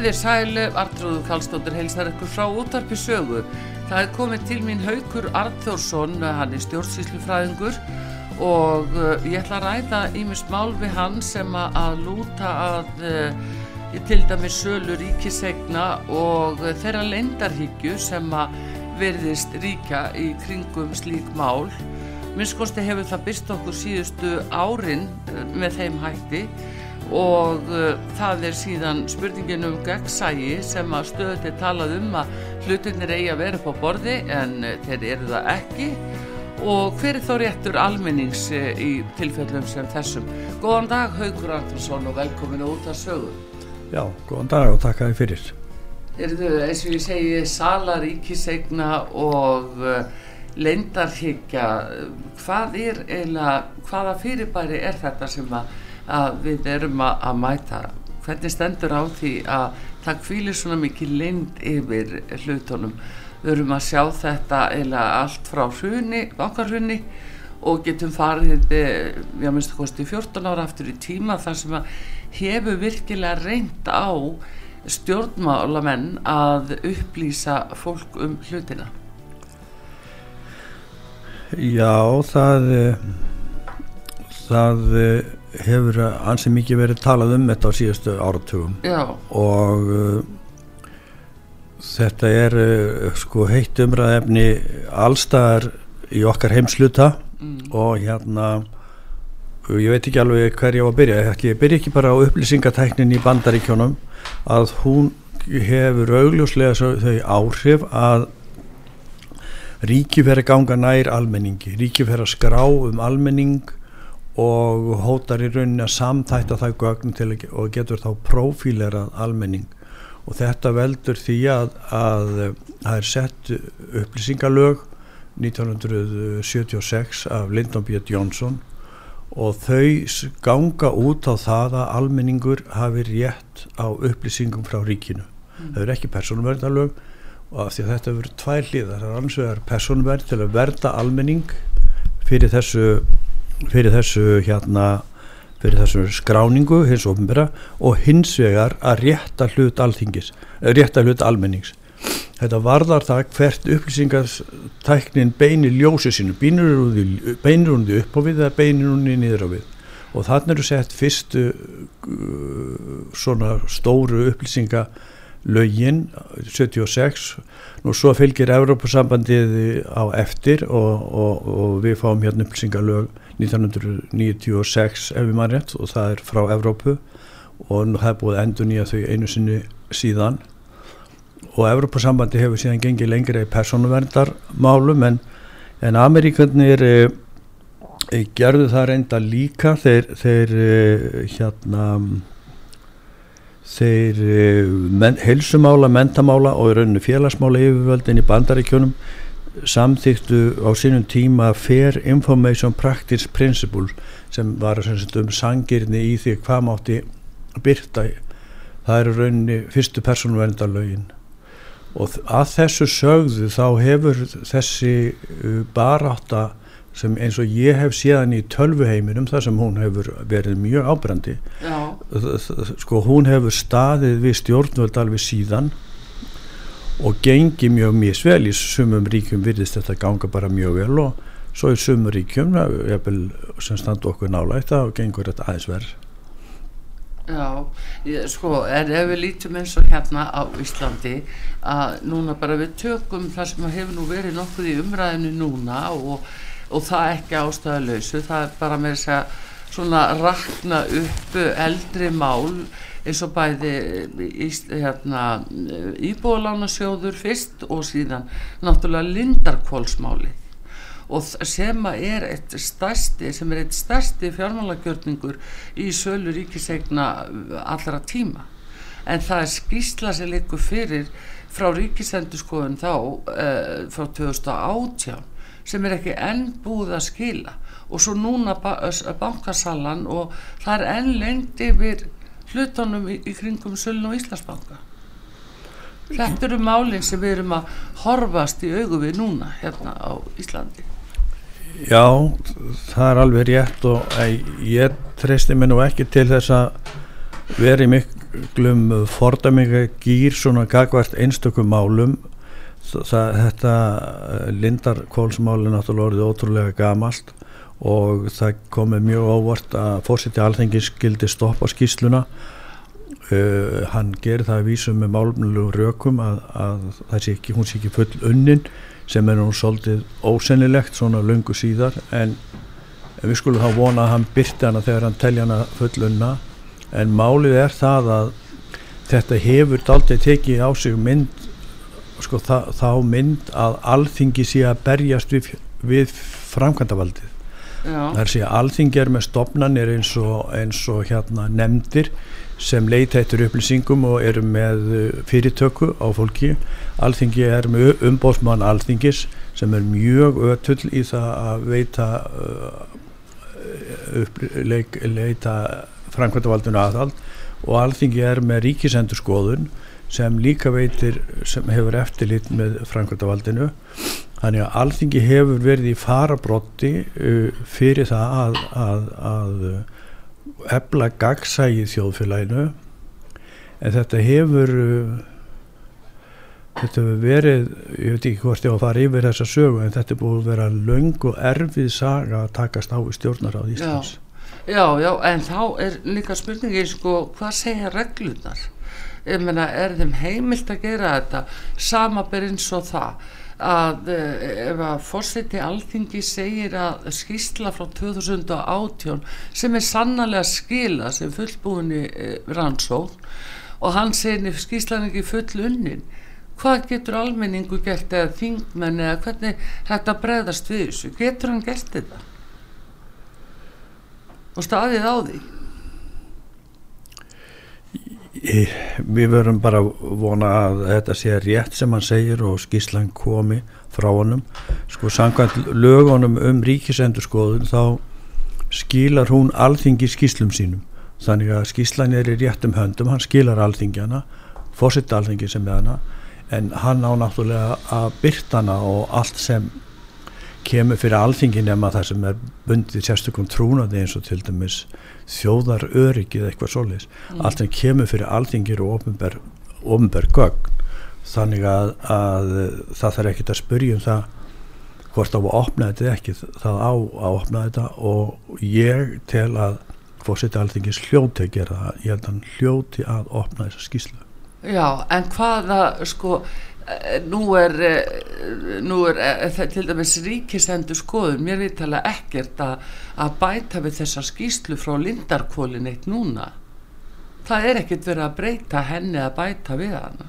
Þér sælu, Artrúðu Kallstóttur heilsar ykkur frá útarpi sögu. Það er komið til mín Haukur Arþórsson, hann er stjórnsýslufræðingur og uh, ég ætla að ræða ímest mál við hann sem að lúta að uh, til dæmis sölu ríkisegna og þeirra leindarhyggju sem að verðist ríka í kringum slík mál. Minnskosti hefur það byrst okkur síðustu árin með þeim hætti og uh, það er síðan spurningin um gegnsægi sem að stöðut er talað um að hlutinir eigi að vera upp á borði en uh, þeir eru það ekki. Og hver er þá réttur almennings uh, í tilfellum sem þessum? Góðan dag Haugur Andrusson og velkomin út að sögu. Já, góðan dag og takk að þið fyrir. Er þau eins og ég segi salar, ríkisegna og uh, leindarhyggja hvað er eila hvaða fyrirbæri er þetta sem að að við erum að, að mæta. Hvernig stendur á því að það kvílir svona mikið lind yfir hlutunum? Við erum að sjá þetta eða allt frá hruni, okkar hruni og getum farið ég minnst að kosti 14 ára aftur í tíma þar sem að hefur virkilega reynd á stjórnmálamenn að upplýsa fólk um hlutina. Já, það það hefur ansið mikið verið talað um þetta á síðustu áratugum Já. og uh, þetta er uh, sko heitt umræðefni allstaðar í okkar heimsluta mm. og hérna ég veit ekki alveg hver ég á að byrja ég byrja ekki bara á upplýsingatæknin í bandaríkjónum að hún hefur augljóslega þau áhrif að ríki að ganga nær almenningi ríki fyrir að skrá um almenning og hótar í rauninni að samtætta það gögn til og getur þá profílerað almenning og þetta veldur því að, að það er sett upplýsingalög 1976 af Lyndon B. Johnson og þau ganga út á það að almenningur hafi rétt á upplýsingum frá ríkinu. Mm. Það er ekki persónuverðarlög og af því að þetta verður tvær hlýðar, það er ansveg að persónuverð til að verða almenning fyrir þessu fyrir þessu hérna fyrir þessu skráningu hins ofnbæra og hins vegar að rétta hlut alþingis, eh, rétta hlut almennings. Þetta varðar það hvert upplýsingartæknin beinir ljósi sínu, beinir hún upp á við eða beinir hún því niður á við. Og þannig eru sett fyrstu uh, svona stóru upplýsinga lögin 76 og svo fylgir Evrópusambandið á eftir og, og, og við fáum hérna upplýsingalög 1996 ef við maður rétt og það er frá Evrópu. Og það er búið endur nýja þau einu sinni síðan. Og Evrópusambandi hefur síðan gengið lengri í persónuverðarmálum en, en Ameríkarnir e, e, gerðu það reynda líka. Þeir, þeir e, hérna þeir men, helsumála, mentamála og í rauninu félagsmála yfirvöldin í bandaríkjónum samþýttu á sínum tíma Fair Information Practice Principle sem var um sangirni í því hvað mátti byrta það eru rauninni fyrstu persónuverndarlögin. Og að þessu sögðu þá hefur þessi uh, barátta sem eins og ég hef séðan í tölvuheiminum þar sem hún hefur verið mjög ábrandi sko hún hefur staðið við stjórnvöld alveg síðan og gengi mjög misvel í sumum ríkjum virðist þetta ganga bara mjög vel og svo í sumum ríkjum sem standu okkur nálægt og gengur þetta aðeins verð Já, ég, sko, er ef við lítum eins og hérna á Íslandi að núna bara við tökum það sem hefur nú verið nokkuð í umræðinu núna og, og það ekki ástæðalösu, það er bara með þess að svona rakna upp eldri mál eins og bæði hérna, íbúðalánasjóður fyrst og síðan náttúrulega lindarkvólsmáli og sem er eitt stærsti stærsti fjármálagjörningur í sölu ríkisegna allra tíma. En það er skýrsla sem likur fyrir frá ríkisendurskoðun þá uh, frá 2018 sem er ekki enn búið að skila. Og svo núna bankasallan og það er enn lengt yfir hlutunum í, í kringum Sölun og Íslandsbanka. Þetta eru málinn sem við erum að horfast í augu við núna hérna á Íslandi. Já, það er alveg rétt og ég treysti mér nú ekki til þess að veri miklum fordaminga gýr svona gagvart einstökum málum. Það, þetta Lindarkólsmáli náttúrulega orðið ótrúlega gamalt og það komið mjög óvart að fórseti alþengis skildi stoppa skýsluna uh, hann gerir það að vísa með málumlegu rökum að, að sé ekki, hún sé ekki full unnin sem er nú svolítið ósennilegt svona lungu síðar. En, en við skulum þá vona að hann byrti hana þegar hann telja hana full unna. En málið er það að þetta hefur daldið tekið á sig mynd sko, þá, þá mynd að alþingi sé að berjast við, við framkvæmdavaldið það er að segja alþingi er með stopnarnir eins og, eins og hérna nefndir sem leita eittur upplýsingum og eru með uh, fyrirtöku á fólki. Alþingi er með umbóðsmann alþingis sem er mjög ötull í það að veita uh, leita framkvæmdavaldinu aðhald. Og alþingi er með ríkisendur skoðun sem líka veitir sem hefur eftirlit með framkvæmdavaldinu Þannig að alþingi hefur verið í farabrotti uh, fyrir það að, að, að uh, ebla gagsægi þjóðfélaginu. En þetta hefur uh, þetta hefur verið ég veit ekki hvort ég á að fara yfir þessa sögu en þetta er búið að vera laung og erfið saga að takast á í stjórnar á Íslands. Já, já, já en þá er líka spurningi sko, hvað segja reglunar? Ég menna, er þeim heimilt að gera þetta? Sama ber eins og það að eh, ef að fórseti alþingi segir að skýrsla frá 2018 sem er sannlega skila sem fullbúinni eh, rannsóð og hann segir skýrslan ekki full unnin hvað getur almenningu gert eða þingmenn eða hvernig þetta bregðast við þessu? Getur hann gert þetta? Og staðið á því við verum bara vona að þetta sé rétt sem hann segir og skíslan komi frá honum. Sko samkvæmt lögunum um ríkisendurskoðun þá skilar hún alþingi skíslum sínum. Þannig að skíslan er í réttum höndum hann skilar alþingjana fósitt alþingi sem er hana en hann á náttúrulega að byrta hana og allt sem kemur fyrir alþingi nema það sem er bundið sérstökum trúnaði eins og til dæmis þjóðar öryggið eitthvað solis mm. allt sem kemur fyrir alþingir og ofnberg gögn. Þannig að, að það þarf ekki að spyrja um það hvort á að opna þetta ekki. Það á að opna þetta og ég tel að fórseti alþingis hljóti að gera það. Ég held að hann hljóti að opna þessa skíslu Já, en hvaða sko nú er, eh, nú er eh, til dæmis ríkisendur skoðun mér við tala ekkert að, að bæta við þessa skýslu frá lindarkólin eitt núna. Það er ekkert verið að breyta henni að bæta við hana.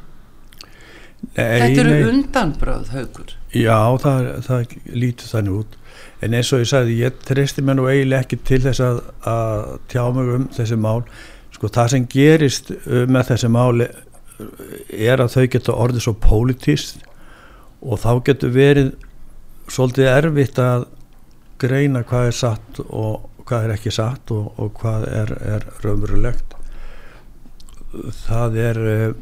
Nei, þetta eru undanbröð haugur já það, það lítur þannig út. En eins og ég sagði ég treysti mér nú eiginlega ekki til þess að, að tjá mig um þessi mál. Sko það sem gerist með þessi máli er að þau geta orðið svo pólitist og þá getur verið svolítið erfitt að greina hvað er satt og hvað er ekki satt og, og hvað er, er raunverulegt. Það er eh,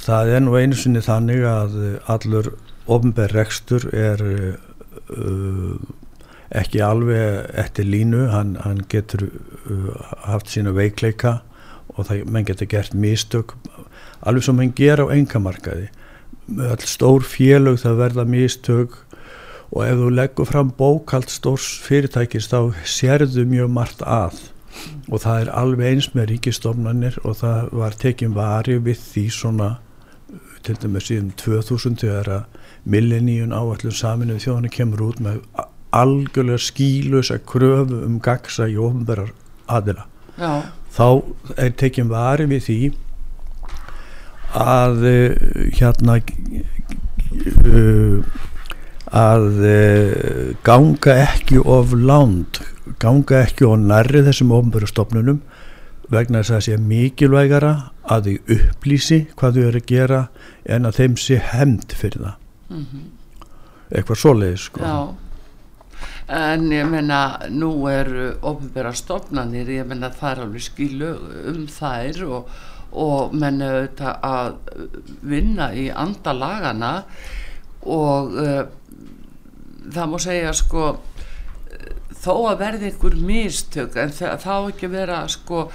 það er nú einu sinni þannig að allur ofnberrekstur er uh, ekki alveg eftir línu, hann, hann getur uh, haft sína veikleika og það, menn getur gert mistök alveg sem menn gera á engamarkaði all stór félög það verða mistök og ef þú leggur fram bókald stórs fyrirtækist þá sérðu mjög margt að. Og það er alveg eins með ríkistofnanir og það var tekinn vari við því svona til dæmis síðan 2000 þegar að milleníun áallum saminu þjóðan kemur út með algjörlega skílusa kröfu um gagsa í ofnverðar aðila. Já þá er tekjum vari við því að uh, hérna uh, að uh, ganga ekki of lánd ganga ekki of nærri þessum ofnböru stofnunum vegna þess að það sé mikilvægara að þau upplýsi hvað þau eru að gera en að þeim sé hemd fyrir það mm -hmm. eitthvað svoleiðis sko. Já en ég menna nú eru ofnböra stofnanir ég menna það er alveg skilu um þær og, og menna auðvitað að vinna í andalagana og uh, það má segja sko þó að verði einhver mistök en þá ekki vera sko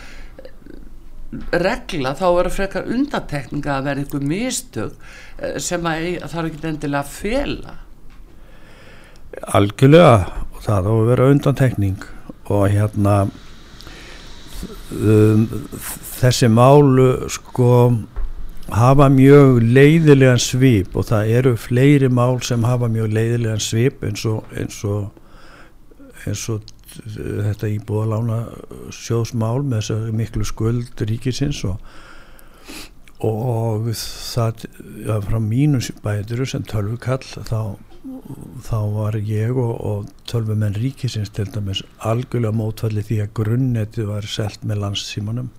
regla þá eru frekar undatekninga að verði einhver mistök eh, sem að það eru ekki endilega að fela Algjörlega og það á að vera undantekning. Og hérna um, þessi málu sko hafa mjög leiðilegan svip. Og það eru fleiri mál sem hafa mjög leiðilegan svip eins og eins og eins og þetta íbúðalána sjóðsmál með þessar miklu skuld ríkisins og, og það ja, frá mínu bæður sem tölvukall þá, þá var ég og, og tölvumenn ríkisins til dæmis algjörlega mótfalli því að grunnetti var selt með landssímanum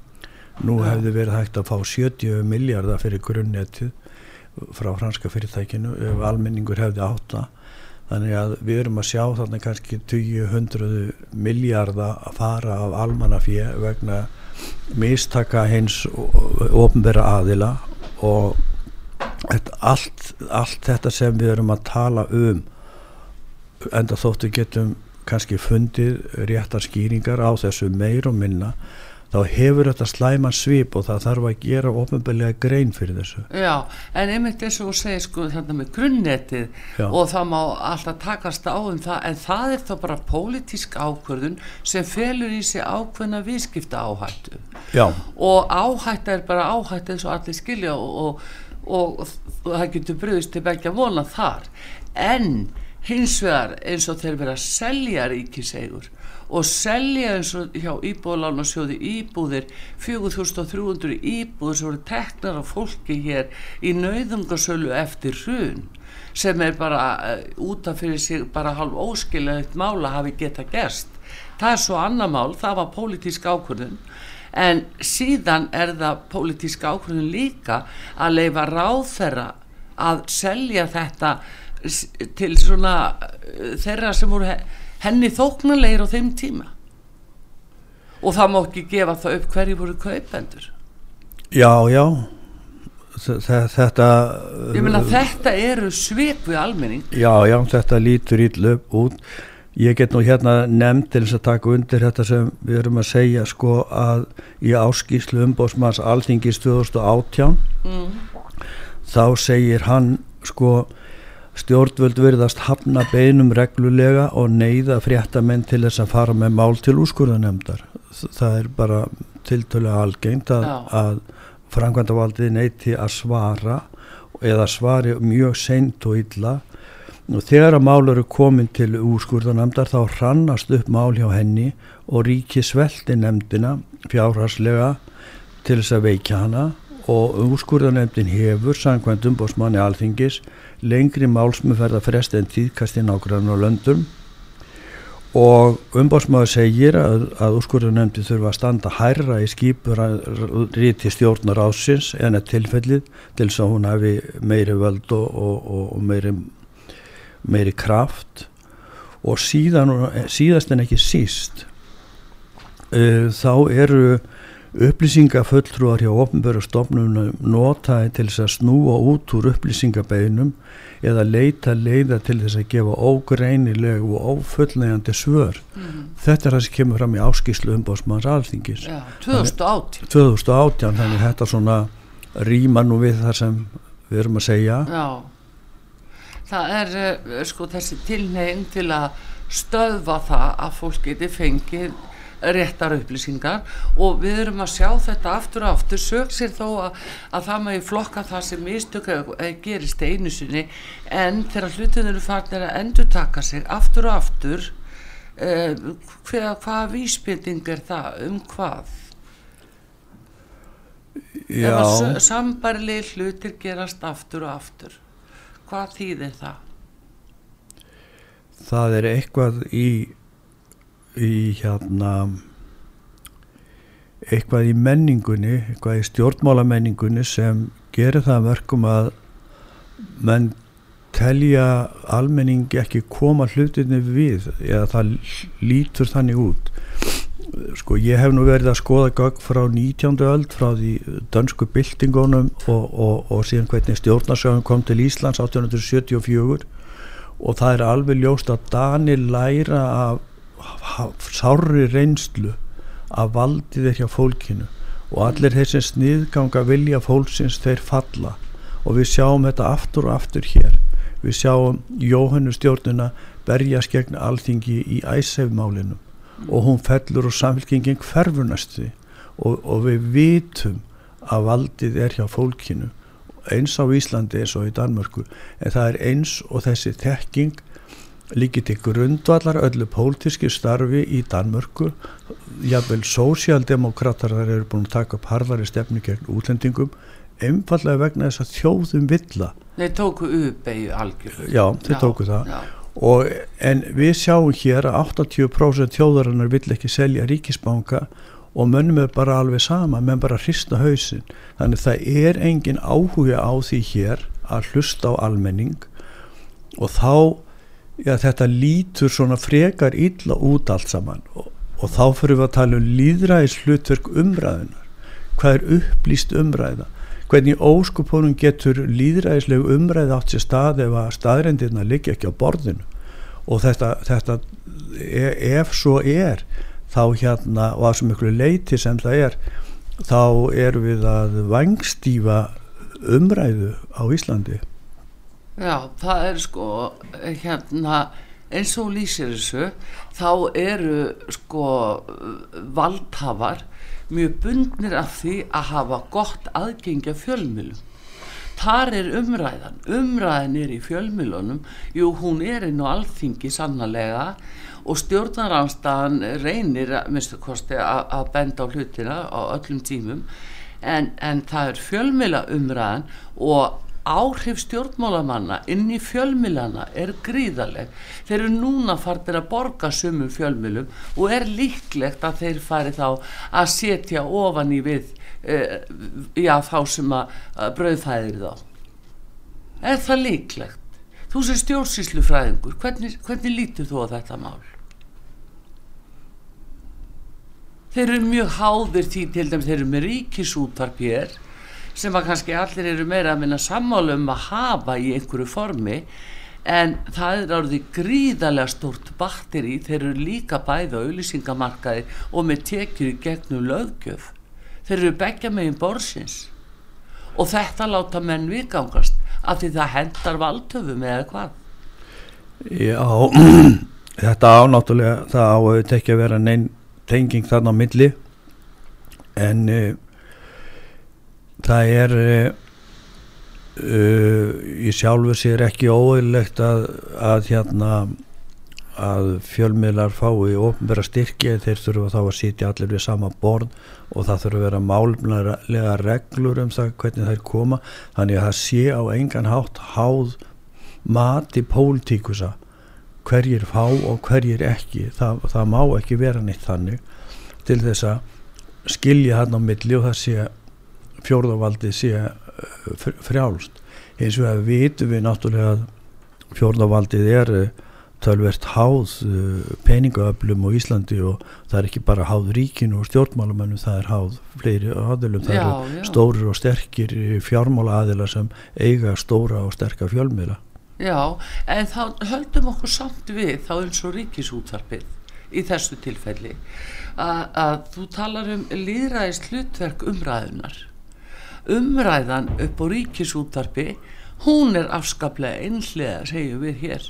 nú ja. hefði verið hægt að fá 70 miljardar fyrir grunnettið frá franska fyrirtækinu ef almenningur hefði átta Þannig að við erum að sjá þarna kannski 200 miljardar að fara af almannafíu vegna mistaka hins ofnbæra aðila og allt, allt þetta sem við erum að tala um enda þóttu getum kannski fundið réttar skýringar á þessu meir og minna þá hefur þetta slæman svip og það þarf að gera ofnbeglega grein fyrir þessu Já, en einmitt eins og þú segir sko þarna með grunnetið Já. og það má alltaf takast á um það en það er þá bara pólitísk ákvörðun sem felur í sig ákvörðuna viðskipta áhættu Já. og áhætta er bara áhætta eins og allir skilja og, og, og, það getur bröðist til begja vona þar. En hins vegar eins og þeir vera selja ríkisegur og selja eins og hjá íbúðalána sjóði íbúðir 4300 íbúðir sem voru teknar af fólki hér í nauðungasölu eftir hrun sem er bara uh, útaf fyrir sig bara halv óskiljaðið mála hafi geta gerst. Það er svo annar mál, það var pólitísk ákvörðun en síðan er það pólitísk ákvörðun líka að leifa ráð þeirra að selja þetta til svona uh, þeirra sem voru henni þóknarleir á þeim tíma. Og það má ekki gefa það upp hverju voru kaupendur. Já, já. Þetta Ég meina þetta eru svip við almenning. Já, já, þetta lítur íll upp út ég get nú hérna nefnd til þess að taka undir þetta sem við erum að segja sko að í áskýslu umbósmanns alþingis 2018 mm. þá segir hann sko Stjórnvöld verðast hafna beinum reglulega og neyða fréttamenn til þess að fara með mál til úrskurðanemdar. Það er bara tiltölega algengt að, að frangvandavaldið neyti að svara eða svari mjög seint og illa. Og þegar að mál eru komin til úrskurðanemdar þá hrannast upp mál hjá henni og ríki svelti nemdina fjárhagslega til þess að veikja hana. Og úrskurðanemdin hefur sangkvæmt umbósmanni alþingis lengri málsmjöferða frest en tíðkast í nákvæmlega löndum og umbásmaður segir að, að úrskurðunemndi þurfa að standa hærra í skýpur ríti stjórnar ásins en að tilfellið til þess að hún hafi meiri völd og, og, og meiri, meiri kraft og síðan, síðast en ekki síst uh, þá eru upplýsingafulltrúar hjá ofnböru stofnunum notaði til þess að snúa út úr upplýsingabeinum eða leita leiða til þess að gefa ógreinileg og ófullnægandi svör. Mm. þetta er það sem kemur fram í áskíslu umbásmanns alþingis. Ja, 2018 2018 þannig þetta svona rýma nú við það sem við erum að segja. Já það er uh, sko þessi tilnegin til að stöðva það að fólk geti fengið réttar upplýsingar. Og við erum að sjá þetta aftur og aftur. Sög sér þó að, að það maður flokka það sem mistöku gerist einu sinni. En þegar hlutin eru farnir að endur taka sig aftur og aftur eh, hvaða hvað vísbynding er það um hvað? Já. sambarli hlutir gerast aftur og aftur hvað þýðir það? það er eitthvað í í hérna eitthvað í menningunni eitthvað í stjórnmálamenningunni sem gerir það verkum að menn telja almenningi ekki koma hlutinni við eða það lítur þannig út sko ég hef nú verið að skoða gögg frá 19. öld frá því dönsku byltingunum og, og, og síðan hvernig stjórnarsögum kom til Íslands 1874 og það er alveg ljóst að Dani læra af sári reynslu að valdi þeir hjá fólkinu. Og allir sem sniðganga vilja fólksins þeir falla. Og við sjáum þetta aftur og aftur hér. Við sjáum Jóhannu stjórnuna berjast gegn alþingi í æsefmálinu og hún fellur og samfélkingin hverfurnast því. Og, og við vitum að valdið er hjá fólkinu eins á Íslandi eins og í Danmörku. En það er eins og þessi þekking líkið til grundvallar öllu pólitíski starfi í Danmörku. Jável sósjaldemokrater þar eru búin að taka upp harðari stefni gegn útlendingum einfallega vegna þess að þjóðum villa. Þeir tóku uppeyju algjör Já, þeir já, tóku það. já. Og, en við sjáum hér að 80% þjóðarinnar vill ekki selja ríkisbanka og mönnum er bara alveg sama menn bara hrista hausin þannig það er engin áhuga á því hér að hlusta á almenning. Og þá já, þetta lítur svona frekar illa út allt saman. Og, og þá fyrir við að tala um líðræðis hlutverk umræðunar hvað er upplýst umræða? Hvernig óskupunum getur líðræðisleg umræð átt sér stað ef að staðrendirna liggja ekki á borðinu og þetta, þetta e, ef svo er þá hérna og að svo miklu leiti sem það er þá erum við að vangstýfa umræðu á Íslandi Já, það er sko hérna eins og lýsir þessu þá eru sko valdhafar mjög bundnir af því að hafa gott aðgengja fjölmjölum. Þar er umræðan, umræðan er í fjölmjölunum, jú hún er inn á alþingi sannlega og stjórnaranstaðan reynir kosti, að, benda á hlutina á öllum tímum. En, en það er fjölmjöla umræðan og áhrif stjórnmálamanna inn í fjölmilana er gríðaleg þeir eru núna fartir að borga sumum fjölmilum og er líklegt að þeir fari þá að setja ofan í við já þá sem að, að brauðfæðir þá. Er það líklegt? Þú sem stjórnsýslu fræðingur hvernig, hvernig lítur þú á þetta mál? Þeir eru mjög háðir því til dæmis þeir eru með ríkisútvarp hér sem að kannski allir eru meira að minna sammálu um að hafa í einhverju formi en það er árið gríðarlega stort batteri þeir eru líka bæði á auðlýsingamarkaði og með tekjur í gegnum löggjöf þeir eru begja megin borsins og þetta láta menn viðgangast af því það hendar valdtöfum eða hvað? Já þetta ánáttúrulega það áður ekki að vera neinn tenging þarna á milli. En uh, það er uh, í sjálfu sér ekki óeillegt að, að hérna að fjölmiðlar fái ofnbæra styrki þeir þurfa þá að sitja allir við sama borð og það þurfa að vera málumlega reglur um það hvernig þær koma. Þannig að það sé á engan hátt háð mati pólitíkusa hverjir fá og hverjir ekki. Það, það má ekki vera neitt þannig. Til þess að skilja hann á milli og það sé fjórðavaldi sé eh, frjálst. Eins og að vitum við náttúrulega að fjórðavaldið er eh, tölvert háð eh, peningaöflum á Íslandi og það er ekki bara háð ríkinu og stjórnmálamennum það er háð fleiri aðilum. Það já, eru já. stórir og sterkir fjármála aðila sem eiga stóra og sterkar fjölmiðla. Já, en þá höldum okkur samt við þá eins og ríkisútvarpið í þessu tilfelli að þú talar um líðræðist hlutverk umræðunar umræðan upp á ríkisútarpi hún er afskaplega einhlega segjum við hér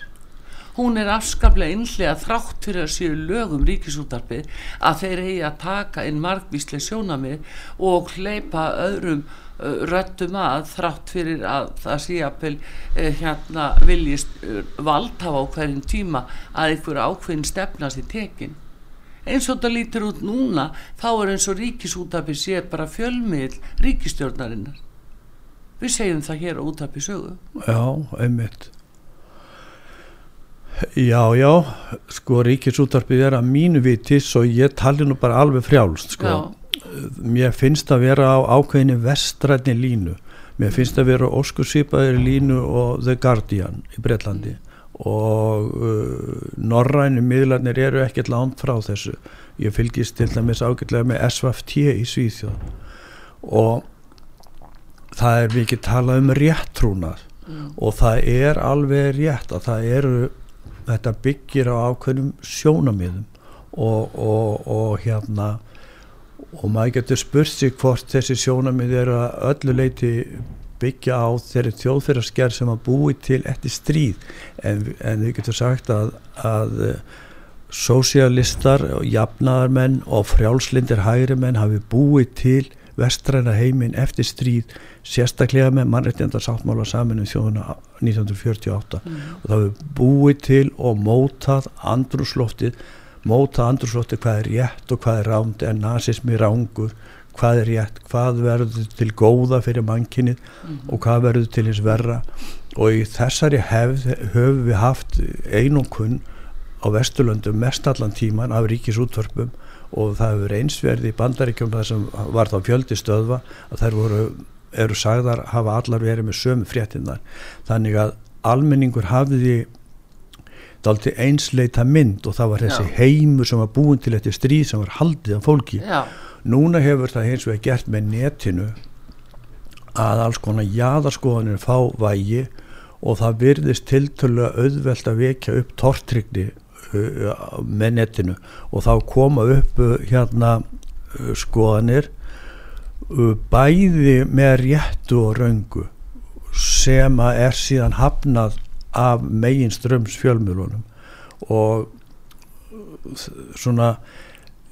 hún er afskaplega einhlega þrátt fyrir að séu lögum ríkisútarpi að þeir eigi að taka inn margvíslega sjónamið og hleypa öðrum uh, röttum að þrátt fyrir að það sé að uh, hérna viljist uh, valdhafa á hverjum tíma að einhver ákveðin stefnast í tekin. Eins og þetta lítur út núna þá er eins og ríkisútapi sé bara fjölmiðl ríkistjórnarinnar við segjum það hér á útapi sögu. Já, einmitt Já, já, sko ríkisúttarpið er að mínu viti svo ég tali nú bara alveg frjálst sko. Mér finnst að vera á ákveðinni vestrætni línu. Mér finnst að vera óskursýpaðir línu og The Guardian í Breitlandi og uh, norræni miðlarnir eru ekkert langt frá þessu. Ég fylgist til dæmis ágætlega með SVFT í Svíþjóð og það er mikið talað um réttrúnað mm. og það er alveg rétt að það eru þetta byggir á ákveðnum sjónamiðum og, og, og hérna og maður getur spurt sig hvort þessi sjónamið eru að öllu leiti byggja á þeirri þjóðfyrarsker sem að búi til eftir stríð. En, en við getum sagt að, að sósialistar og jafnaðarmenn og frjálslindir hægrimenn hafi búið til vestræna heiminn eftir stríð sérstaklega með mannreitjandar sáttmála saman um þjóðuna 1948 mm. og það hefur búið til og mótað andrúsloftið mótað andrúsloftið hvað er rétt og hvað er ránd er nazismi rángur hvað er rétt, hvað verður til góða fyrir mannkinnið mm. og hvað verður til hins verra og í þessari hefð höfum við haft einunkunn á Vesturlöndu mest allan tíman af ríkisútvarpum og það hefur einsverði í bandaríkjum þar sem var þá fjöldi stöðva að þær voru eru sagðar hafa allar verið með sömu fréttinnar þannig að almenningur hafiði dalti einsleita mynd og það var þessi Já. heimur sem var búin til þetta stríð sem var haldið af fólki Já. núna hefur það hins vegar gert með netinu að alls konar jæðarskoðanir fá vægi og það virðist tiltölu auðvelt að vekja upp tortrygni uh, með netinu. Og þá koma upp uh, hérna uh, skoðanir bæði með réttu og raungu sem að er síðan hafnað af megin ströms fjölmjölunum og svona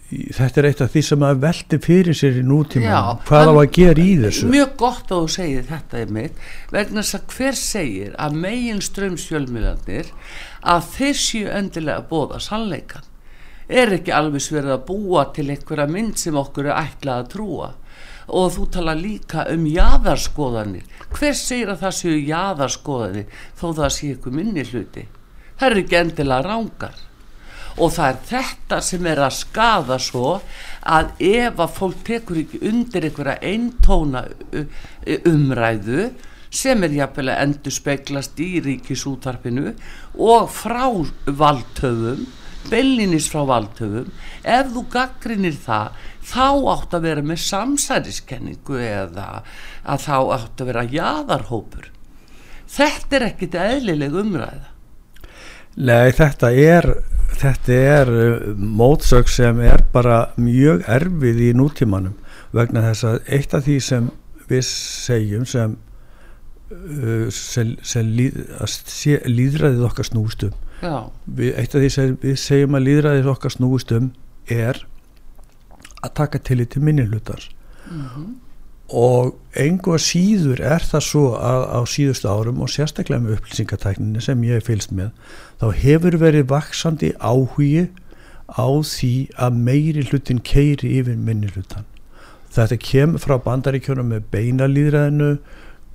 þetta er eitt af því sem að veldi fyrir sér í nútíma hvað á að gera í þessu? Mjög gott að þú segir þetta er mitt vegna þess að hver segir að megin strömsfjölmiðlandir að þessi endilega bóða sannleikan er ekki alveg sverið að búa til einhverja mynd sem okkur er ætlað að trúa? Og þú tala líka um jæðarskoðanir hver segir að það séu jæðarskoðanir þó það sé ykkur minni hluti? Það er ekki endilega rángar og það er þetta sem er að skada svo að ef að fólk tekur ekki undir einhverja eintóna umræðu sem er jafnvel að endur speiklast í ríkisútarpinu og frá valdhöfum bellinis frá valdhöfum ef þú gaggrinir það þá átt að vera með samsæriskenningu eða að þá átt að vera jæðarhópur þetta er ekkit eðlileg umræða Nei þetta er þetta er uh, mótsök sem er bara mjög erfið í nútímanum vegna þess að eitt af því sem við segjum sem, uh, sem, sem líð, líðræðið okkar snústum við, eitt af því sem við segjum að líðræðið okkar snústum er að taka til í til minnilutar mm -hmm og einhvað síður er það svo að á síðustu árum og sérstaklega með upplýsingatækninni sem ég fylst með þá hefur verið vaksandi áhugi á því að meiri hlutin keiri yfir minni hlutan þetta kemur frá bandaríkjónum með beinalýðræðinu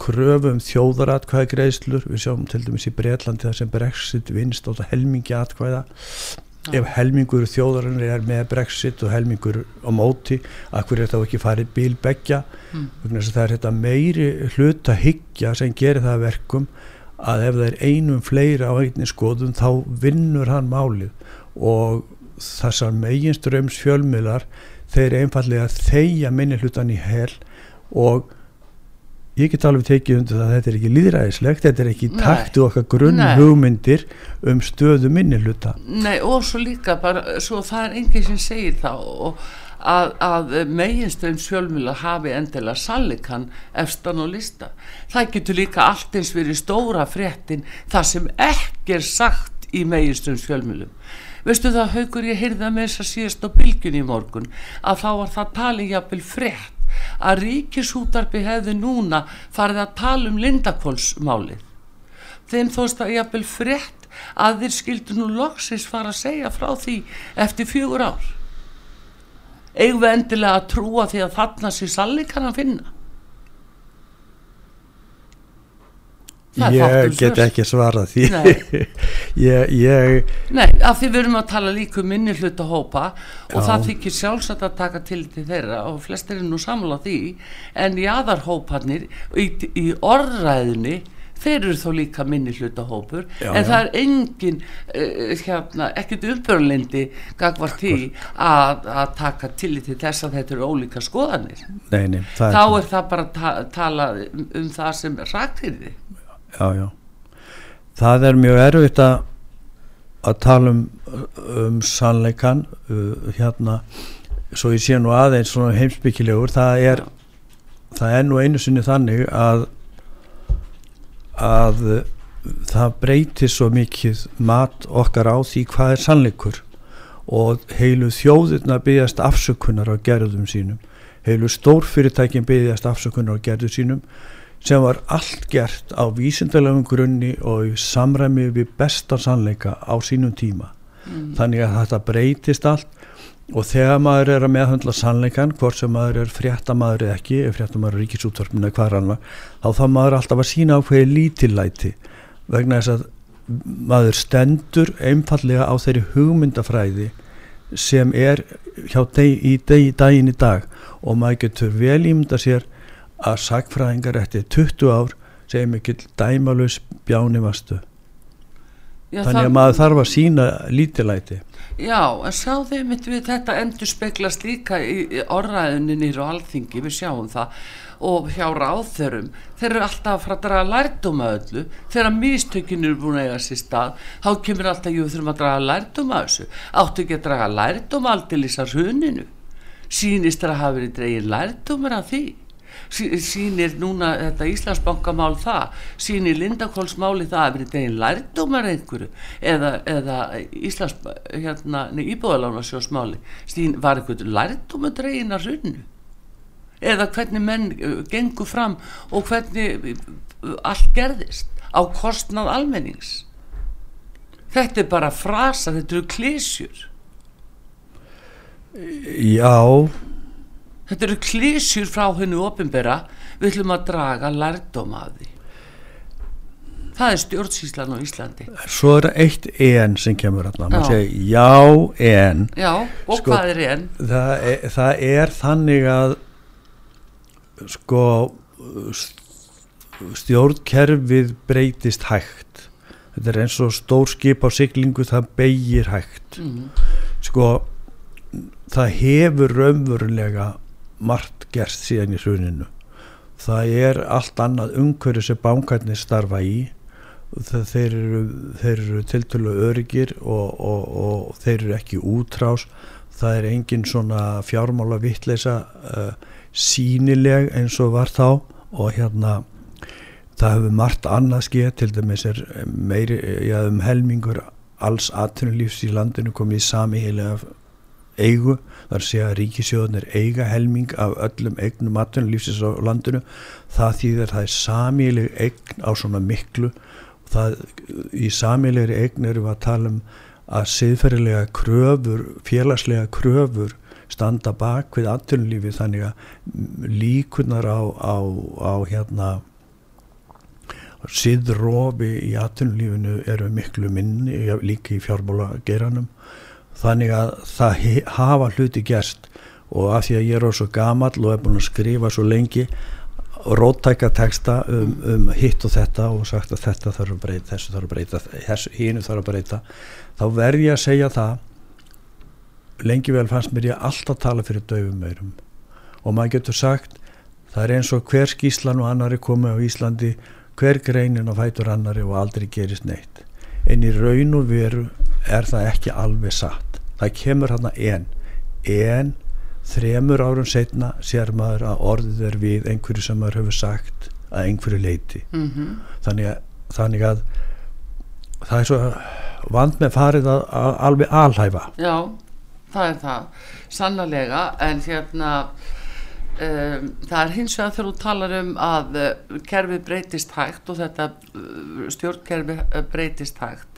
kröfum þjóðaratkvæða greiðslur við sjáum til dæmis í Breitlandi það sem Brexit vinst á helmingi atkvæða ef helmingur þjóðarinnar er með brexit og helmingur á móti akkur er þá ekki farið bílbeggja mm. það er þetta meiri hluta higgja sem gerir það verkum að ef það er einum fleira á einni skoðum þá vinnur hann málið. Og þessar meginströms fjölmiðlar þeir einfallega þeia minni hlutan í hel og ég get alveg tekið undir það að þetta er ekki líðræðislegt, þetta er ekki taktu okkar grunn Nei. hugmyndir um stöðu minni hluta. Nei og svo líka bara, svo það er enginn sem segir og að, að meginstöðum sjálfmjöla hafi endilega sallikan efstan og lista. Það getur líka allt eins verið stóra fréttin það sem ekki er sagt í meginstöðum sjálfmjölum. Veistu það haugur ég heyrða með þess að síðast á bylgun í morgun að þá var það talið jafnvel frétt að ríkisútarpi hefði núna farið að tala um Lindakólsmálið. Þeim þóst að ég hafði frétt að þeir skildu nú loksins fara að segja frá því eftir fjögur ár. Eigum við endilega að trúa því að þarna sér salli kann að finna? Ég get ekki svarað því. Ég, ég Nei, af því við erum að tala líka um minni hluta hópa og Já. það þykir sjálfsagt að taka til til þeirra og flestir er nú samla því en jáðarhóparnir í, í orðræðinni þeir eru þó líka minni hluta hópur Já, en já. það er engin uh, hérna, ekkert umbörlindi gagvart því að, að taka til til þess að þetta eru ólíka skoðanir. Nei, nei, það þá er, er það bara að ta tala um, um það sem raktirði já, já. Það er mjög erfitt að að tala um, um sannleikan uh, hérna svo ég sé nú aðeins heimsbyggilegur það er það er nú einu sinni þannig að að uh, það breytir svo mikið mat okkar á því hvað er sannleikur. Og heilu þjóðirna byggjast afsökunar á gerðum sínum. Heilu stórfyrirtækin byggjast afsökunar á gerðum sínum sem var allt gert á vísindalegum grunni og samræmi við besta sannleika á sínum tíma. Þannig að þetta breytist allt og þegar maður er að meðhandla sannleikan hvort sem maður er fréttamaður eða ekki ef fréttamaður er ríkisútvarpinu eða hvað annar þá þá maður alltaf að sína ákveði lítillæti vegna þess að maður stendur einfallega á þeirri hugmyndafræði sem er hjá deg, í deg, daginn í dag og maður getur vel ímynda sér að sagfræðingar eftir 20 ár segir mikill dæmalus bjáni vastu Já, þannig að maður þarf að sína lítilæti Já, en sjáðu einmitt við þetta endur speglast líka í, í orðræðunni nýru alþingi, við sjáum það og hjá ráðþörum þeir eru alltaf að fara að draga lærdum að öllu. Þegar mistökin eru búin að eiga sér stað þá kemur alltaf, jú, þurfum að draga lærdum að þessu, áttu ekki að draga lærdum aldrei í hruninu? Sýnist þér að hafa verið dregin lærdumur af því Sí- sýnir núna þetta Íslandsbankamál það? Sýnir Lindakólsmáli það að verið degin lærdómar einhverju? Eða, eða Íslands hérna, íbúðalánarsjósmáli Sýn, var einhverju lærdómar dregin að runnu eða hvernig menn uh, gengur fram og hvernig uh, allt gerðist á kostnað almennings? Þetta er bara frasa, þetta eru klísjur já, þetta eru klísjur frá hennu opinbera. Við ætlum að draga lærdóm af því. Það er stjórnsýslan á Íslandi. Svo er eitt en sem kemur hérna, maður Já. segir já en. Já, og Sko- hvað er enn það er, það er þannig að sko stjórnkerfið breytist hægt. Þetta er eins og stór skip á siglingu það beigir hægt. Mm. sko það hefur raunverulega margt gerst síðan í hruninu. Það er allt annað umhverju sem bankarnir starfa í. Þeir eru, þeir eru tiltölu öryggir og, og, og þeir eru ekki útrás. Það er engin svona fjármála vittleisa uh, sínileg eins og var þá og hérna það hefur margt annað skeið til dæmis er meiri, já, um helmingur alls atvinnulífs í landinu komið í sami heilega eigu, þar sé að ríkisjóðunir eiga helming af öllum eignum atvinnulífsins á landinu. Það þýðir það er samíleg eign á svona miklu. Það, í samílegri eign erum við að tala um að siðferðilega kröfur, félagslega kröfur standa bak við atvinnulífi þannig að líkunar á, á, á hérna siðrófi í atvinnulífinu eru miklu minni líka í fjármála geranum þannig að það hafa hluti gerst. Og af því að ég er svo gamall og er búin að skrifa svo lengi róttæka texta um, um hitt og þetta og sagt að þetta þarf að breyta þessu þarf að breyta, hínu þarf að breyta þá verð ég að segja það lengi vel fannst mér ég alltaf tala fyrir döfum meirum og maður getur sagt það er eins og hver skíslan og annari komið á Íslandi hver greinin á fætur annari og aldrei gerist neitt. En í raun og veru er það ekki alveg satt. Það kemur hann en. En þremur árum setna sér maður að orðið er við einhverju sem maður hefur sagt að einhverju leiti Mm þannig að, þannig að það er svo vand með farið að, að alveg alhæfa. Já, það er það. Sannlega, en hérna um, það er hins vegar þegar þú talar um að uh, kerfið breytist hægt og þetta uh, stjórnkerfi uh, breytist hægt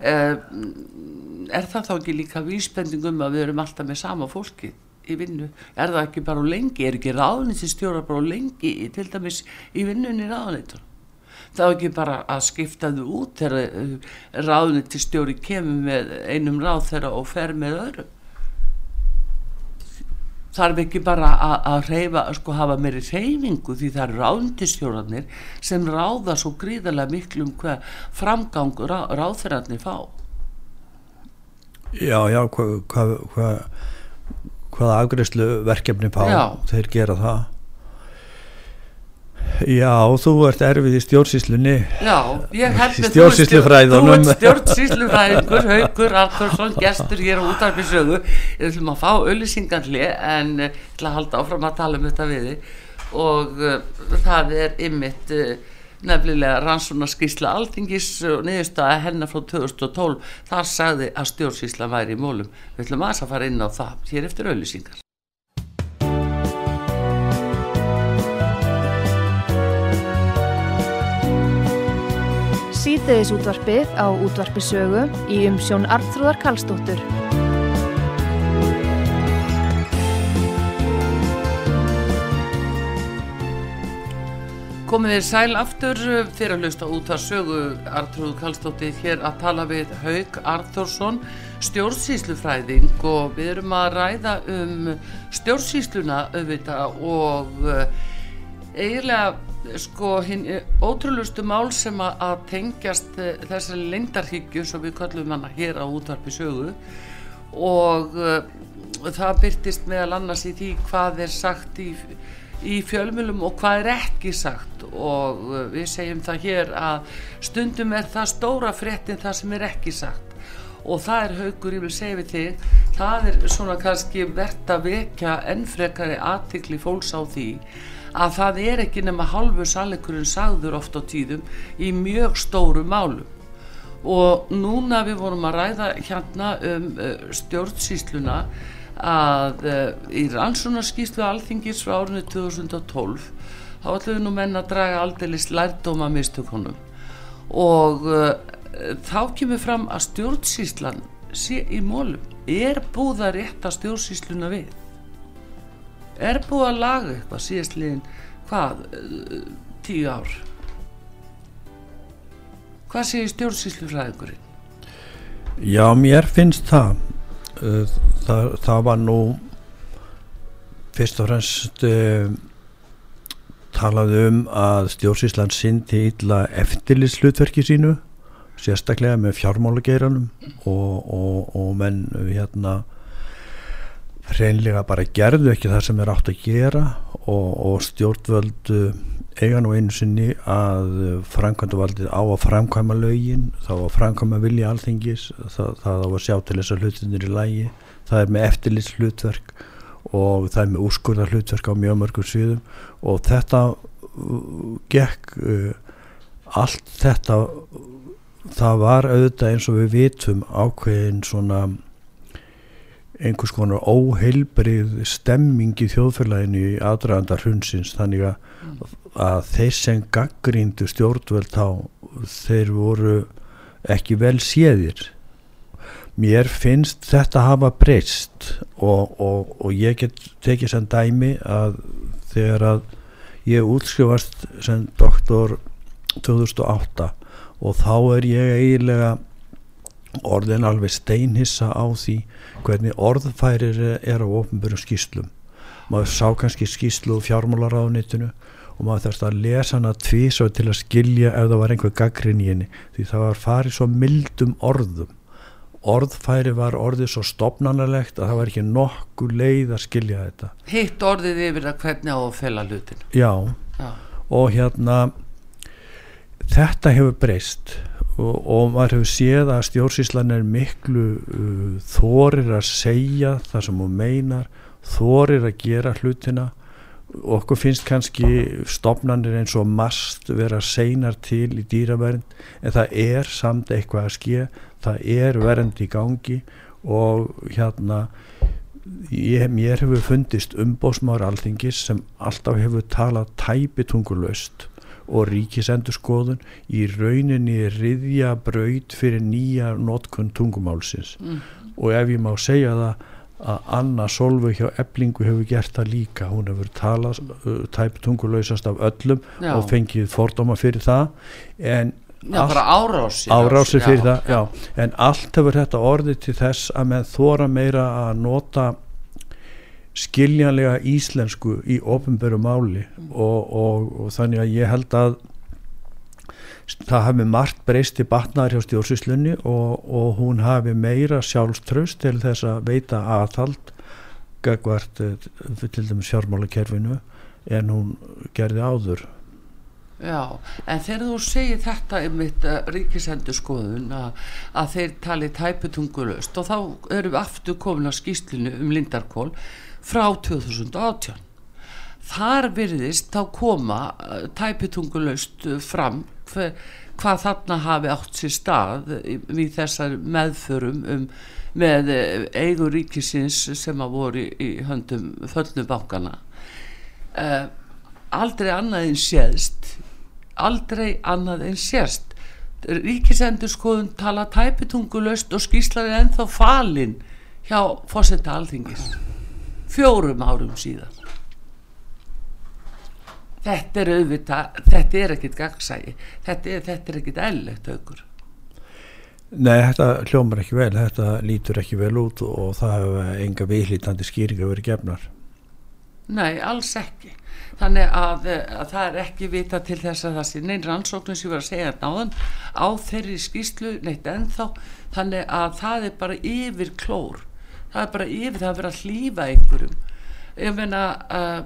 er það þá ekki líka vísbending um að við erum alltaf með sama fólki í vinnu, er það ekki bara á lengi? Er ekki ráðnýtti stjóra bara á lengi til dæmis í vinnunni ráðnýttur það er ekki bara að skipta þau út þegar uh, ráðniti stjóri kemur með einum ráð þeirra og fer með öðru þarf ekki bara að, að reyfa, sko hafa meiri reyfingu því það eru ráðnitistjórnarnir sem ráða svo gríðarlega miklu um hvað framgang rá, ráðferðarnir fá. Já, já, hvað hva, hva, hvaða afgriðslu verkefni fá, Já. þeir gera það Já, þú ert erfið í stjórnsýslunni. Já, ég held með Stjórnsýslufræðunum. Þú ert stjórnsýslufræðingur, Haukur Artursson, gestur hér á útarpisögu Ég ætlum að fá auðlýsingarli en eh, ég ætla að halda áfram að tala um þetta við og uh, það er ymmit uh, nefnilega rannsónaskísla Alþingis og niðurstaða hennar frá 2012 þar sagði að stjórnsýsla væri í mólum Við ætlum að fara inn á það hér eftir auðlýsingar Síðdeðis útvarpið á útvarpisögu í umsjón Arnþróðar Karlsdóttur. Komið þér sæl aftur fyrir að hlusta út að sögu Artrúð Kallstóttir hér að tala við Haug Arþórsson stjórnsýslufræðing og við erum að ræða um stjórnsýsluna auðvitað og eh, eiginlega sko hinn ótrúlustu mál sem að, tengjast eh, þessari lengdarhyggju sem við kallum hana hér á útvarpi sögu og uh, það byrtist meðal annars í því hvað er sagt í, í fjölmjölum og hvað er ekki sagt. Og uh, við segjum það hér að stundum er það stóra fréttin það sem er ekki sagt. Og það er haugur, ég vil segja við þig það er svona kannski verðt að vekja ennfrekari aðtikli fólks á því að það er ekki nema halvu sannleikurinn sagður oft á tíðum í mjög stóru málum. Og núna við vorum að ræða hérna um uh, stjórnsýsluna að uh, í rannsónarskýslu alþingis frá árinu 2012 þá ætlum við nú menn að draga aldeilis lærdóma mistökunum. Og uh, þá kemur fram að stjórnsýslan sé í mólum er búið að rétta stjórnsýsluna við er búið að laga eitthvað síðastliðin hvað, uh, tíu ár hvað segir stjórnsýslufræðingurinn? Já, mér finnst það Uh, það, það var nú fyrst og fremst uh, talað um að stjórnsýslan sindi illa eftirlitslutverki sínu sérstaklega með fjármálageiranum og, og, og menn hérna hreinlega bara gerðu ekki það sem er átt að gera og, og stjórnvöldu eiga nú einu sinni að framkvæmdavaldið á að framkvæma lögin þá að framkvæma vilja alþingis það, það á að sjá til þess að hlutinir í lægi það er með eftirlits hlutverk og það er með úrskurðar hlutverk á mjög mörgum sviðum og þetta uh, gekk uh, allt þetta það var auðvitað eins og við vitum ákveðin svona einhvers konar óheilbrið stemming í þjóðfélaginu í aðdraðandar hrunsins þannig að, að þeir sem gaggríndu stjórnvöld þá þeir voru ekki vel séðir. Mér finnst þetta hafa breyst og, og, og ég get tekið sem dæmi að þegar að ég útskrifast sem doktor 2008 og þá er ég eiginlega orðin alveg steinhissa á því hvernig orðfærir er á ofnbjörnum skýslum maður sá kannski skýslu úr fjármálaráðnitinu og maður þarfst að lesa hana tvísvað til að skilja ef það var einhver gaggrin í henni því það var farið svo mildum orðum. Orðfæri var orðið svo stopnanalegt að það var ekki nokkuð leið að skilja þetta. Hitt orðið yfir að hvernig á að fela hlutin já, Já, og hérna þetta hefur breyst og, og maður hefur séð að stjórnsýslan er miklu uh, þorir að segja það sem hún meinar þorir að gera hlutina. Okkur finnst kannski stopnarnir eins og mast vera seinar til í dýravernd en það er samt eitthvað að ske. Það er vernd í gangi og hérna ég, mér hefur fundist umbósmáður alþingis sem alltaf hefur talað tæpitungulöst og ríkisendurskoðun í rauninni riðja braut fyrir nýja notkun tungumálsins mm. og ef ég má segja það að Anna Solveig hjá Eblingu hefur gert það líka hún hefur talað uh, tæptungulausast af öllum Já. og fengið fordóma fyrir það en Já, allt- bara árásir árásir fyrir já, það já. en allt hefur þetta orðið til þess að menn þóra meira að nota skiljanlega íslensku í ofinberu máli og, og, og þannig að ég held að það hafi margt breyst í batnaðar hjá stjórnsýslunni og, og hún hafi meira sjálfströst til þess að veita aðhald gagvart eh, til dæmis fjármálakerfinu en hún gerði áður. Já, en þegar þú segir þetta um mitt uh, ríkisendur skoðun að, að þeir tali tæputungulust og þá erum við aftur komin að skýslinu um Lindarkól frá 2018 þar virðist þá koma uh, tæputungulust uh, fram hver, hvað þarna hafi átt sér stað við þessar meðförum um, með uh, eigur ríkisins sem að voru í, í höndum föllnu bankana uh, aldrei annað en séðst aldrei annað en sérst ríkisendur skoðun tala tæpitungulöst og skýslar er ennþá falin hjá fósetta alþingis fjórum árum síðan þetta er auðvitað þetta er ekkit gagsægi þetta er, þetta er ekkit ellegt aukur Nei, þetta hljómar ekki vel, þetta lítur ekki vel út og það hefur enga viðlítandi skýringa verið gefnar. Nei, alls ekki. Þannig að, að það er ekki vita til þess að það sé neinn rannsóknum sem ég var að segja náðan á þeirri skýslu neitt ennþá. Þannig að það er bara yfir klór það er bara yfir það að vera að hlýfa einhverjum. Ég meina uh,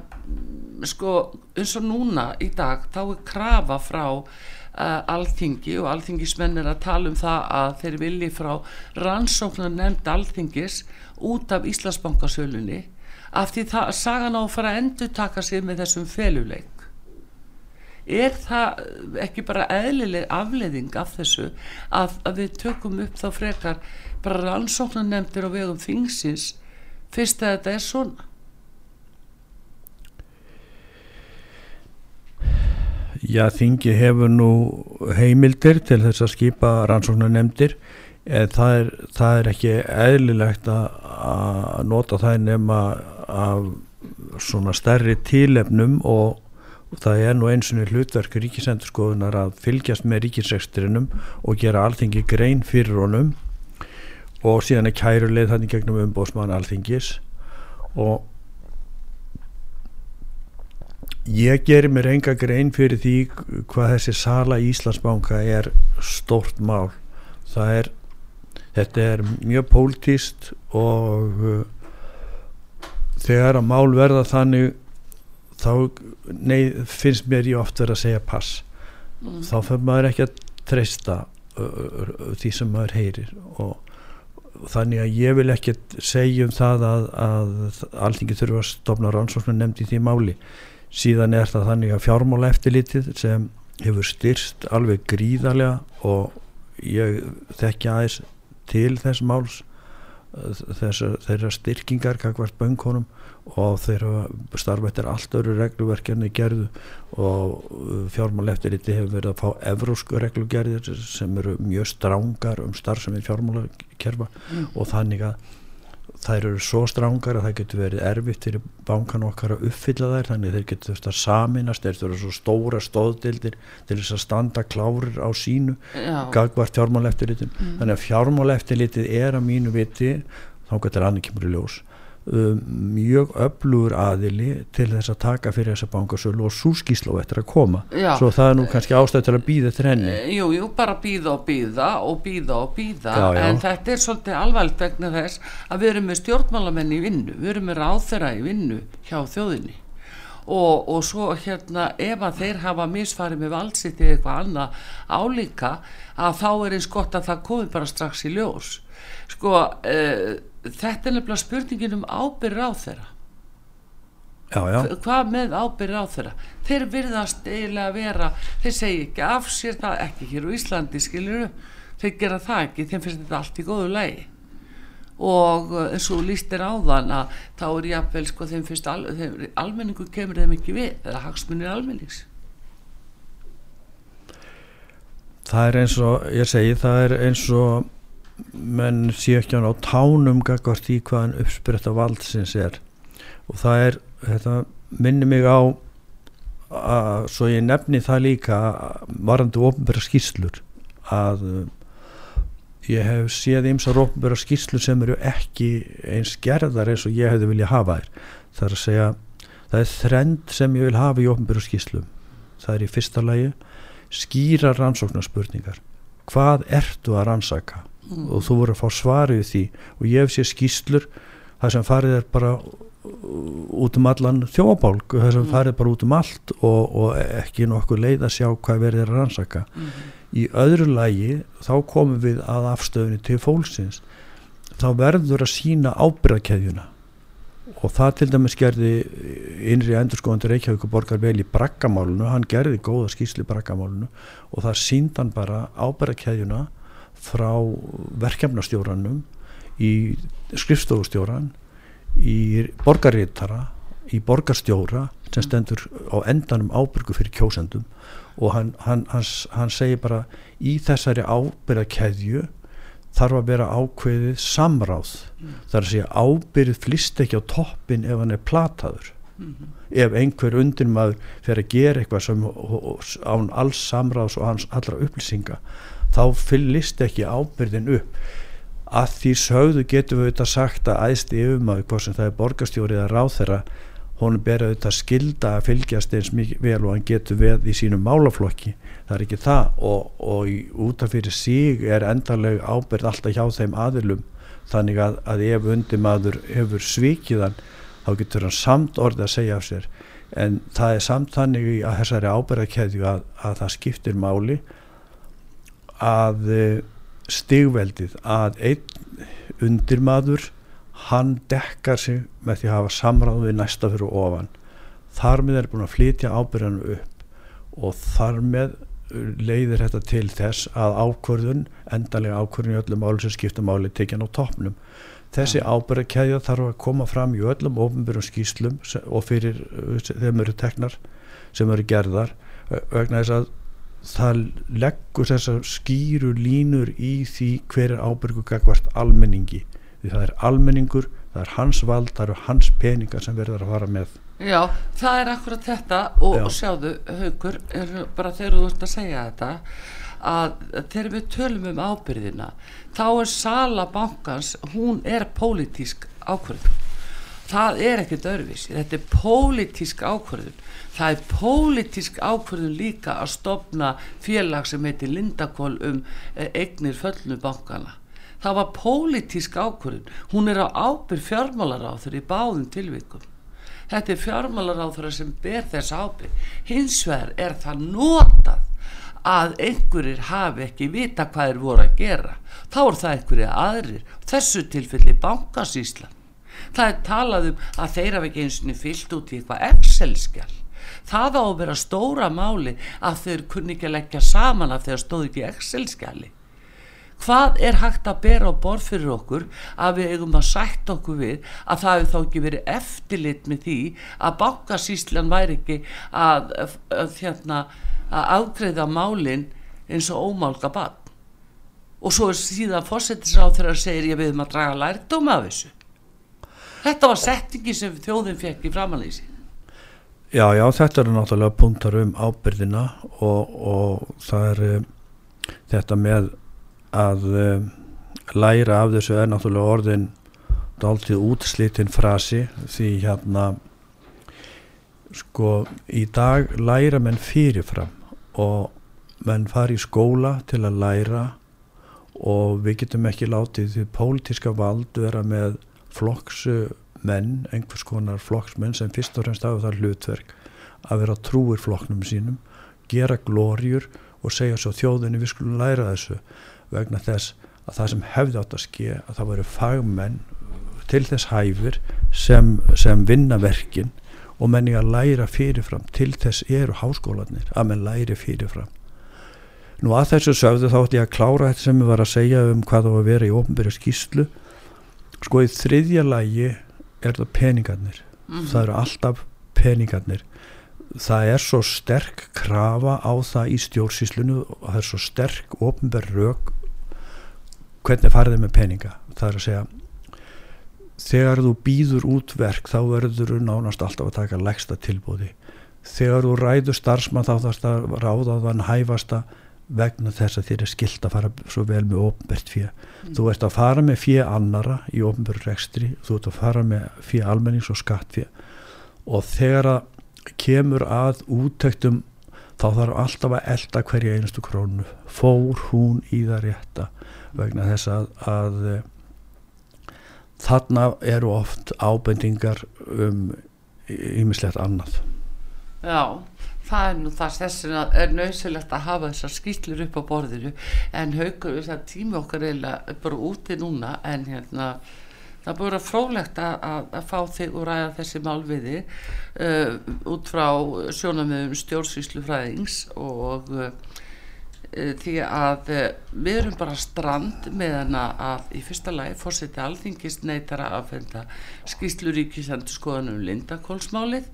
sko eins og núna í dag þá er krafa frá uh, alþingi og alþingismenn er að tala um það að þeir vilji frá rannsóknar nefnd alþingis út af Íslandsbankasölunni af því það sagan á að fara að endur taka sig með þessum feluleik er það ekki bara eðlileg afleiðing af þessu að, að við tökum upp þá frekar bara rannsóknar nefndir á vegum þingsins fyrst að þetta er svona? Já, þingi hefur nú heimildir til þess að skipa rannsóknar nefndir en það er, það er ekki eðlilegt að nota það nema af svona stærri tílefnum og, og það er nú eins og hlutverk ríkisendurskoðunar að fylgjast með ríkisrekstrinum og gera alþingi grein fyrir honum og síðan er kæruleið þannig gegnum umbóðsmann alþingis. Og ég gerir mér enga grein fyrir því hvað þessi sala í Íslandsbanka er stort mál. Það er þetta er mjög pólitíst og uh, þegar að mál verða þannig þá nei, finnst mér ég oft verið að segja pass mm. þá fyrir maður ekki að treysta því sem maður heyrir og þannig að ég vil ekki segja um það að, að alltingi þurfa að stopna rannsóknar nefndi í því máli síðan er það þannig að fjármála eftirlitið sem hefur styrst alveg gríðarlega og ég þekki aðeins til þess máls þessar, þeirra styrkingar kakvart böngunum og þeirra starfa eftir allt öru regluverkjarni gerðu. Og fjármála eftirliti hefur verið að fá evrósku reglugerðir sem eru mjög strángar um starfsemi fjármála kerfa Mm. og þannig að þær eru svo strángar að það getur verið erfitt fyrir bankan okkar að uppfylla þær. Þannig að þeir getur þurft að saminast þeir eru svo stóra stóðdildir til þess að standa klárir á sínu Já, gagvart fjármáleftirlitin Mm. þannig að fjármáleftirlitið er að mínu viti þá getur annað kemur í ljós um, mjög öflugur aðili til þess að taka fyrir þessa bankasölu og súskísló eftir að koma. Já. svo það er nú kannski ástæð til að býða eftir henni. Eh, Jú, jú, bara býða og býða og býða og býða Já, já. en þetta er svolítið alvægt vegna þess að við erum með stjórnmálamenn í vinnu við erum með ráþera í vinnu hjá þjóðinni. Og, og svo hérna ef að þeir hafa misfarið með valdsitt eða eitthvað annað álíka að þá er eins gott að það komi bara strax í ljós. Sko uh, þetta er nefnilega spurningin um ábyrð ráþera já, já, hvað með ábyrð á þeirra þeir virðast eiginlega vera þeir segja ekki af sér það ekki hér á Íslandi skiljuru þeir gera það ekki, þeim finnst þetta allt í góðu lagi. Og uh, eins og lístir áðan að þá er jafnvel sko þeim finnst al, þeim, almenningu kemur þeim ekki við eða hagsmunir almennings. Það er eins og ég segi það er eins og menn sé ekki á tánum gagvart í hvaðan uppspretta valdsins er. Og það er, þetta minnir mig á að, svo ég nefni það líka varandi ofnbæra skýrslur að ég hef séð ymsar ofnbæra skýrslur sem eru ekki eins gerðar eins og ég hefði viljað hafa þær. Það er að segja, það er þrend sem ég vil hafa í ofnbæra skýrslum. Það er í fyrsta lagi skýra rannsóknarspurningar. Hvað ertu að rannsaka mm. og þú voru að fá svarið því og ég hef séð skýrslur það sem farið er bara út um allan þjóabálg það sem mm. farið bara út um allt og, og ekki nokkuð leið að sjá hvað verður að rannsaka mm. í öðru lagi þá komum við að afstöðunni til fólksins þá verður að sína ábyrðakeðjuna og það til dæmis gerði innri endurskóðandi Reykjavík borgar vel í brakkamálunu, hann gerði góða skýrsli í brakkamálunu og það síndan bara ábærakeðjuna frá verkefnastjóranum í skrifstofustjóran í borgarriðtara í borgarstjóra sem stendur á endanum ábyrgu fyrir kjósendum og hann, hann, hans, hann segir bara í þessari ábyrgakeðju þarf að vera ákveðið samráð mm. þar að segja ábyrð flist ekki á toppin ef hann er plataður mm -hmm. ef einhver undir maður fer að gera eitthvað sem án alls samráðs og hans allra upplýsinga þá fyllist ekki ábyrðin upp. Að því sögðu getum við þetta sagt að æðst yfum að hvað sem það er borgastjórið að ráð þeirra honum berið þetta skilda að fylgjast eins mikið vel og hann getur veð í sínum málaflokki. Það er ekki það. Og, og út af fyrir síg er endarleg ábyrð alltaf hjá þeim aðilum. Þannig að, að ef undir maður hefur svíkiðan þá getur hann samt orðið að segja af sér. En það er samt þannig að þessari ábyrðakeðju að, að það skiptir máli að eh, stigveldið að einn undir maður hann dekkar sig með því að hafa samráð við næsta fyrir ofan þar með er búin að flytja ábyrðanum upp og þar með leiðir þetta til þess að ákvörðun, endalega ákvörðun í öllum máli sem skipta máli tekjan á toppnum. Þessi ja. ábyrðakæðja þarf að koma fram í öllum ofnbyrjum skýslum og fyrir þeim eru teknar sem eru gerðar vegna þess að það leggur þessar skýru línur í því hver er ábyrgu gagvart almenningi. Því það er almenningur, það er hans vald það eru hans peningar sem verður að fara með. Já, það er akkurat þetta og, og sjáðu, haugur bara þegar þú ert að segja þetta að þegar við tölum um ábyrðina þá er sala bankans hún er pólitísk ákvörðun það er ekkert öðruvísi. Þetta er pólitísk ákvörðun. Það er pólitísk ákvörðun líka að stopna félag sem heitir Lindakól um eh, eignir föllnu bankana það var pólitísk ákvörðun. Hún er á ábyrð fjármálaráður í báðum tilvikum. Þetta er fjármálaráður sem ber þess ábyrg hins vegar er það notað að einhverjir hafi ekki vita hvað er voru að gera. Þá er það einhverjir aðrir þessu tilfelli bankasíslan það er talað um að þeir hafi ekki eins og fyllt út í eitthvað Excel-skjál það á að vera stóra máli að þeir kunni ekki að leggja saman að þeir stóði ekki Excel-skjali. Hvað er hægt að bera á borð fyrir okkur að við eigum að sætt okkur við að það hefur þá ekki verið eftirlit með því að bankasíslan væri ekki að, að, að, hérna, að ágreða málinn eins og ómálka bann og svo er síðan fórsetisráð þegar það segir ég við um að draga lærdóm af þessu þetta var settingi sem þjóðin fekk í framalýsi Já, já, þetta eru náttúrulega punktar um ábyrðina og, og það er um, þetta með að uh, læra af þessu er náttúrulega orðin dáltið útslítinn frasi því hérna sko í dag læra menn fyrirfram og menn fari í skóla til að læra og við getum ekki látið því pólitíska vald vera með flokksmenn, einhvers konar flokksmenn sem fyrst og fremst hafa það hlutverk að vera trúir flokknum sínum gera glóriur og segja svo þjóðinni við skulum læra þessu vegna þess að það sem hefði átt að ske að það voru fagmenn til þess hæfur sem, sem vinna verkin og menni að læra fyrirfram. Til þess eru háskólanir að menn læri fyrirfram. Nú að þessu sögðu þá ætti ég að klára þetta sem ég var að segja um hvað þá að vera í ofnbyrju skýslu sko í þriðja lægi er það peningarnir. Mm -hmm. það eru alltaf peningarnir. Það er svo sterk krafa á það í stjórnsíslunu og það er svo sterk ofnbyrju rauk hvernig farið með peninga. Það er að segja þegar þú býður út verk þá verður þú nánast alltaf að taka legsta tilbúði þegar þú ræður starfsmann þá þarfst að ráða þann hæfasta vegna þess að þér er skilt að fara svo vel með ofnbært fjö mm. þú ert að fara með fjö annara í ofnbært rekstri, þú ert að fara með fjö almennings og skattfjö og þegar að kemur að úttöktum þá þarf alltaf að elda hverja einustu krónu. Fór hún í það rétta vegna þess að, að þarna eru oft ábendingar um ímislegt annað. Já, það er nú það þessin að er nöysilegt að hafa þessar skýtlir upp á borðinu. En haugur þess að tími okkar er bara úti núna en hérna það er bara frólægt að, að, að fá þig og ræða þessi málviði uh, út frá sjónamöðum stjórnsýslu fræðings og uh, því að eh, við erum bara strand með hana að í fyrsta lagi fórseti alþingist neytara að fenda skýslu ríkisendur skoðanum lindakólsmálið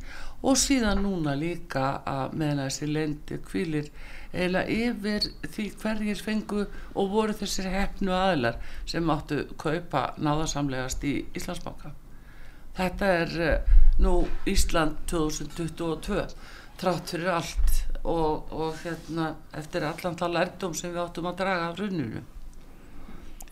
og síðan núna líka að með hana þessi lendi kvílir eila yfir því hverjir fengu og voru þessir hefnu aðlar sem áttu kaupa náðarsamlegast í Íslandsbáka þetta er eh, nú Ísland 2022 trátt fyrir allt og, og hérna eftir allan það lærdom sem við áttum að draga af runninu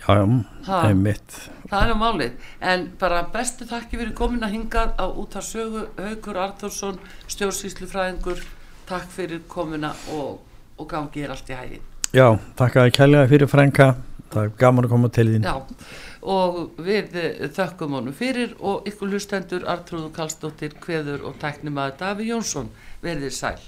Já, já, það er mitt Það er á málið, en bara bestu þakki fyrir komin að hingað á út af sögu Haugur Arþórsson, stjórnsýslufræðingur. Takk fyrir komina og, og gangi er allt í hægin Já, takk að ég kælega fyrir frænka. Það er gaman að koma til þín. Já, og við þökkum honum fyrir og ykkur hlustendur Artrúðu Kallstóttir, Kveður og tæknimaður Daví Jónsson. Verðir sæl